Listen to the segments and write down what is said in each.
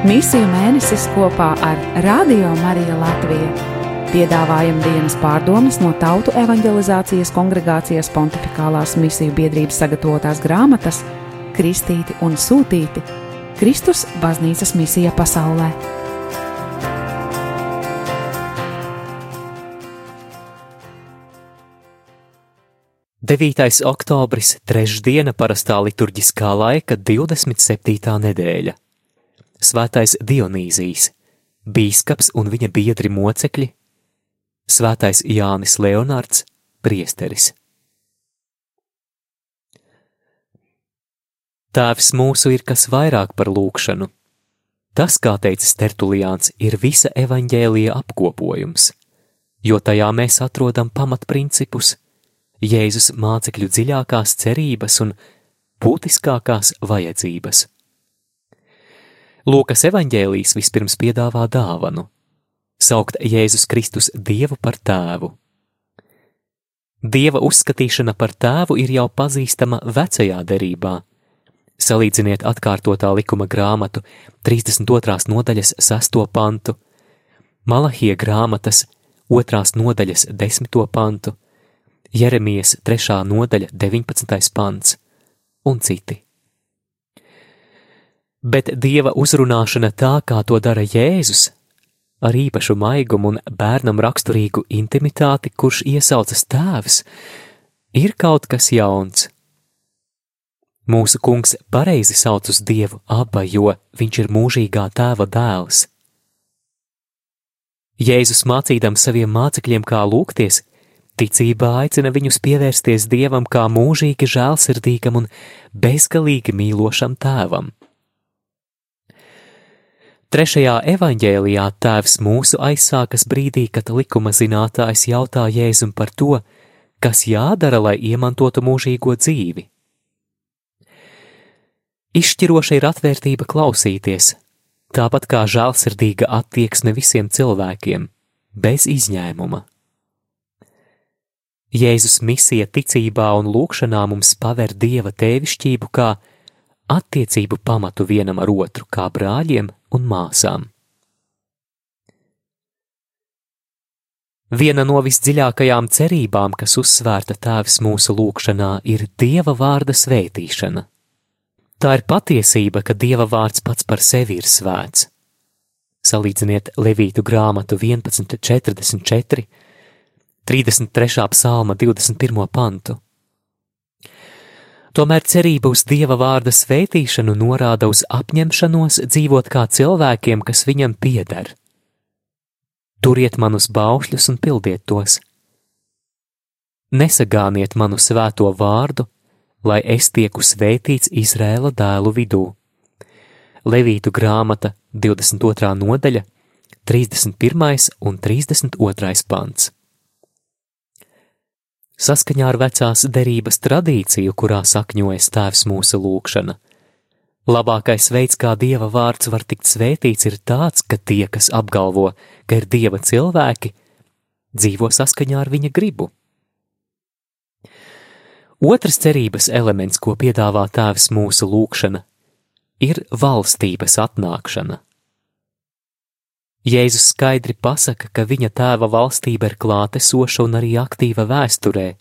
Misiju mēnesis kopā ar Radio Mariju Latviju. Piedāvājam dienas pārdomas no Tautu evanģelizācijas kongregācijas pontificālās misiju biedrības sagatavotās grāmatas Kristīti un Sūtīti - Kristus baznīcas misija pasaulē. 9. oktobris, trešdiena parastā liturģiskā laika 27. nedēļa. Svētais Dionīzijas, bīskaps un viņa biedri mocekļi, Svētais Jānis Leonards, priesteris. Tēvs mūsu ir kas vairāk par lūkšanu. Tas, kā teicis Tertuliāns, ir visa evaņģēlija apkopojums, jo tajā mēs atrodam pamatprincipus – Jēzus mācekļu dziļākās cerības un būtiskākās vajadzības. Lūkas evanģēlijas vispirms piedāvā dāvanu - saukt Jēzus Kristus Dievu par tēvu. Dieva uzskatīšana par tēvu ir jau pazīstama vecajā derībā. Salīdziniet atkārtotā likuma grāmatu 32. nodaļas 6. pantu, Malahija grāmatas 2. nodaļas 10. pantu, Jeremijas 3. nodaļa, 19. pants un citi. Bet dieva uzrunāšana tā, kā to dara Jēzus, ar īpašu maigumu un bērnam raksturīgu intimitāti, kurš iesaucas tēvs, ir kaut kas jauns. Mūsu kungs pareizi sauc uz Dievu aba, jo viņš ir mūžīgā tēva dēls. Jēzus mācīdams saviem mācekļiem, kā lūgties, Ticībā aicina viņus pievērsties Dievam kā mūžīgi žēlsirdīgam un bezgalīgi mīlošam tēvam. Trešajā evaņģēlijā tēvs mūsu aizsākas brīdī, kad likuma zinātājs jautā Jēzum par to, kas jādara, lai iemantotu mūžīgo dzīvi. Izšķiroša ir atvērtība klausīties, tāpat kā žēlsirdīga attieksme visiem cilvēkiem, bez izņēmuma. Jēzus misija ticībā un lūkšanā mums paver dieva tēvišķību kā attiecību pamatu vienam ar otru, kā brāļiem un māsām. Viena no visdziļākajām cerībām, kas uzsvērta tēvs mūsu lūkšanā, ir dieva vārda svētīšana. Tā ir patiesība, ka dieva vārds pats par sevi ir svēts. Salīdziniet Levītu grāmatu 11.44 33. psalma 21. pantu. Tomēr cerība uz Dieva vārda svētīšanu norāda uz apņemšanos dzīvot kā cilvēkiem, kas viņam pieder. Turiet manus baušļus un pildiet tos. Nesagāniet manu svēto vārdu, lai es tieku svētīts Izrēla dēlu vidū. Levītu grāmata 22. nodaļa, 31. un 32. pants saskaņā ar vecās derības tradīciju, kurā sakņojas tēvs mūsu lūgšana. Labākais veids, kā dieva vārds var tikt svētīts, ir tāds, ka tie, kas apgalvo, ka ir dieva cilvēki, dzīvo saskaņā ar viņa gribu. Otrs cerības elements, ko piedāvā tēvs mūsu lūgšana, ir valstības atnākšana. Jēzus skaidri pasaka, ka viņa tēva valstība ir klātesoša un arī aktīva vēsturē.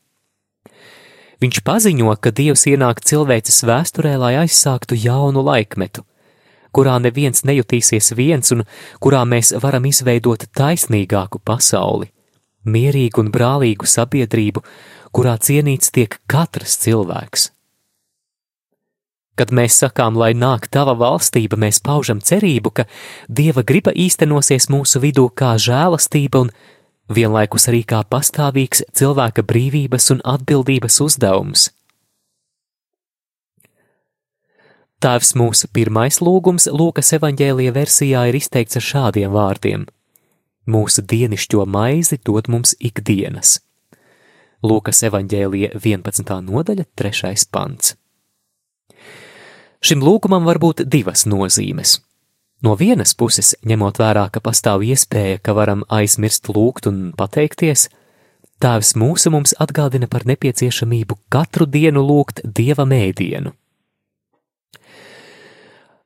Viņš paziņo, ka Dievs ienāk cilvēces vēsturē, lai aizsāktu jaunu laikmetu, kurā neviens nejutīsies viens un kurā mēs varam izveidot taisnīgāku pasauli, mierīgu un brālīgu sabiedrību, kurā cienīts tiek katrs cilvēks. Kad mēs sakām, lai nāk tava valstība, mēs paužam cerību, ka dieva griba īstenosies mūsu vidū kā žēlastība un vienlaikus arī kā pastāvīgs cilvēka brīvības un atbildības uzdevums. Tēvs mūsu pirmais lūgums Lūkas evaņģēlija versijā ir izteikts ar šādiem vārdiem: Mūsu dienišķo maizi dod mums ikdienas. Lūkas evaņģēlija 11. nodaļa, 3. pants. Šim lūgumam var būt divas nozīmes. No vienas puses, ņemot vērā, ka pastāv iespēja, ka varam aizmirst lūgt un pateikties, Tēvs mūsu mums atgādina par nepieciešamību katru dienu lūgt Dieva mēdienu.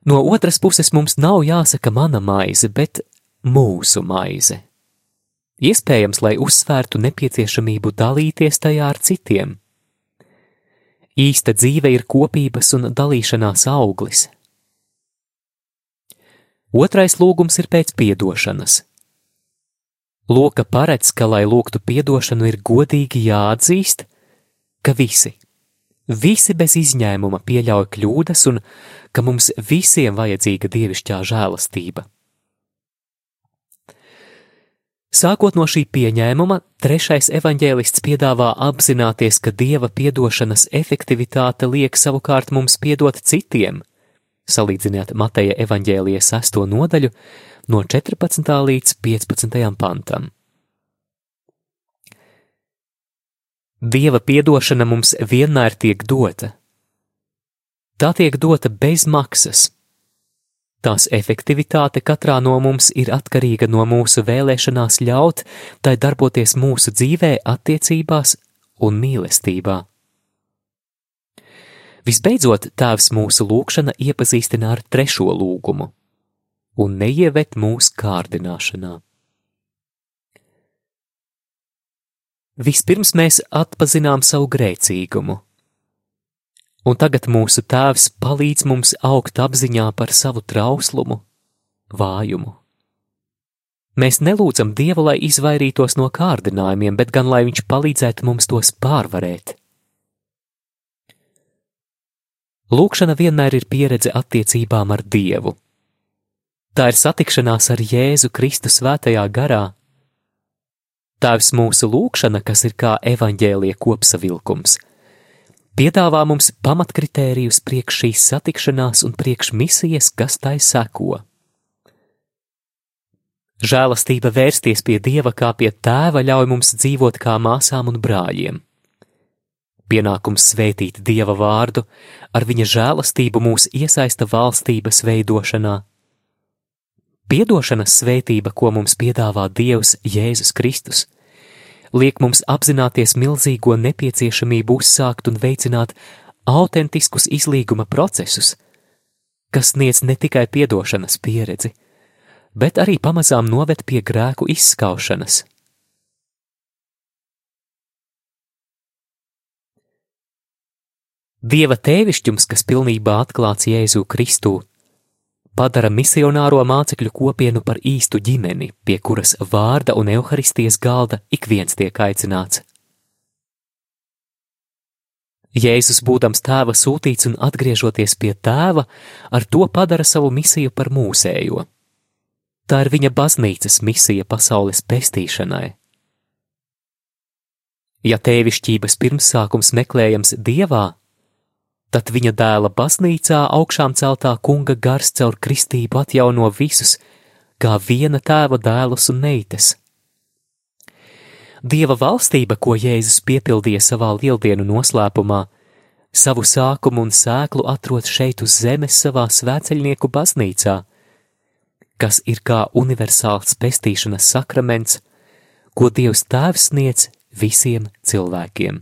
No otras puses mums nav jāsaka mana maize, bet mūsu maize. Iespējams, lai uzsvērtu nepieciešamību dalīties tajā ar citiem. Īsta dzīve ir kopības un dalīšanās auglis. Otrais lūgums ir pēc piedošanas. Loka paredz, ka, lai lūgtu piedošanu, ir godīgi jāatzīst, ka visi, visi bez izņēmuma pieļauj kļūdas un ka mums visiem vajadzīga dievišķā žēlastība. Sākot no šī pieņēmuma, trešais evaņģēlists piedāvā apzināties, ka dieva piedošanas efektivitāte liek savukārt mums piedot citiem. Salīdziniet Mateja evaņģēlijas sesto nodaļu no 14. līdz 15. pantam. Dieva piedošana mums vienmēr tiek dota, Tā tiek dota bez maksas. Tās efektivitāte katrā no mums ir atkarīga no mūsu vēlēšanās ļaut tai darboties mūsu dzīvē, attiecībās un mīlestībā. Visbeidzot, Tēvs mūsu lūgšana iepazīstina ar trešo lūgumu un neievet mūsu kārdināšanā. Vispirms mēs atpazinām savu grēcīgumu un tagad mūsu Tēvs palīdz mums augt apziņā par savu trauslumu, vājumu. Mēs nelūdzam Dievu, lai izvairītos no kārdinājumiem, bet gan lai Viņš palīdzētu mums tos pārvarēt. Lūkšana vienmēr ir pieredze attiecībām ar Dievu. Tā ir satikšanās ar Jēzu Kristu svētajā garā. Tēvs mūsu lūkšana, kas ir kā evaņģēlie kopsavilkums – piedāvā mums pamatkritērijus priekš šīs satikšanās un priekš misijas, kas tai seko. Žēlastība vērsties pie Dieva kā pie tēva ļauj mums dzīvot kā māsām un brāļiem. Pienākums svētīt Dieva vārdu, ar viņa žēlastību mūs iesaista valstības veidošanā. Piedošanas svētība, ko mums piedāvā Dievs Jēzus Kristus, liek mums apzināties milzīgo nepieciešamību uzsākt un veicināt autentiskus izlīguma procesus, kas sniedz ne tikai piedošanas pieredzi, bet arī pamazām noved pie grēku izskaušanas. Dieva tēvišķums, kas pilnībā atklāts Jēzu Kristu, padara misionāro mācekļu kopienu par īstu ģimeni, pie kuras vārda un evaharistijas galda ik viens tiek aicināts. Jēzus, būdams tēva sūtīts un atgriežoties pie tēva, ar to padara savu misiju par mūsējo. Tā ir viņa baznīcas misija pasaules pestīšanai. Ja tēvišķības pirmsākums meklējams dievā, Tad viņa dēla baznīcā augšām celtā kunga gars caur kristību atjauno visus, kā viena tēva dēlus un meitas. Dieva valstība, ko Jēzus piepildīja savā lieldienu noslēpumā, savu sākumu un sēklu atrod šeit uz zemes savā svēceļnieku baznīcā, kas ir kā universāls pestīšanas sakraments, ko Dievs Tēvs sniedz visiem cilvēkiem.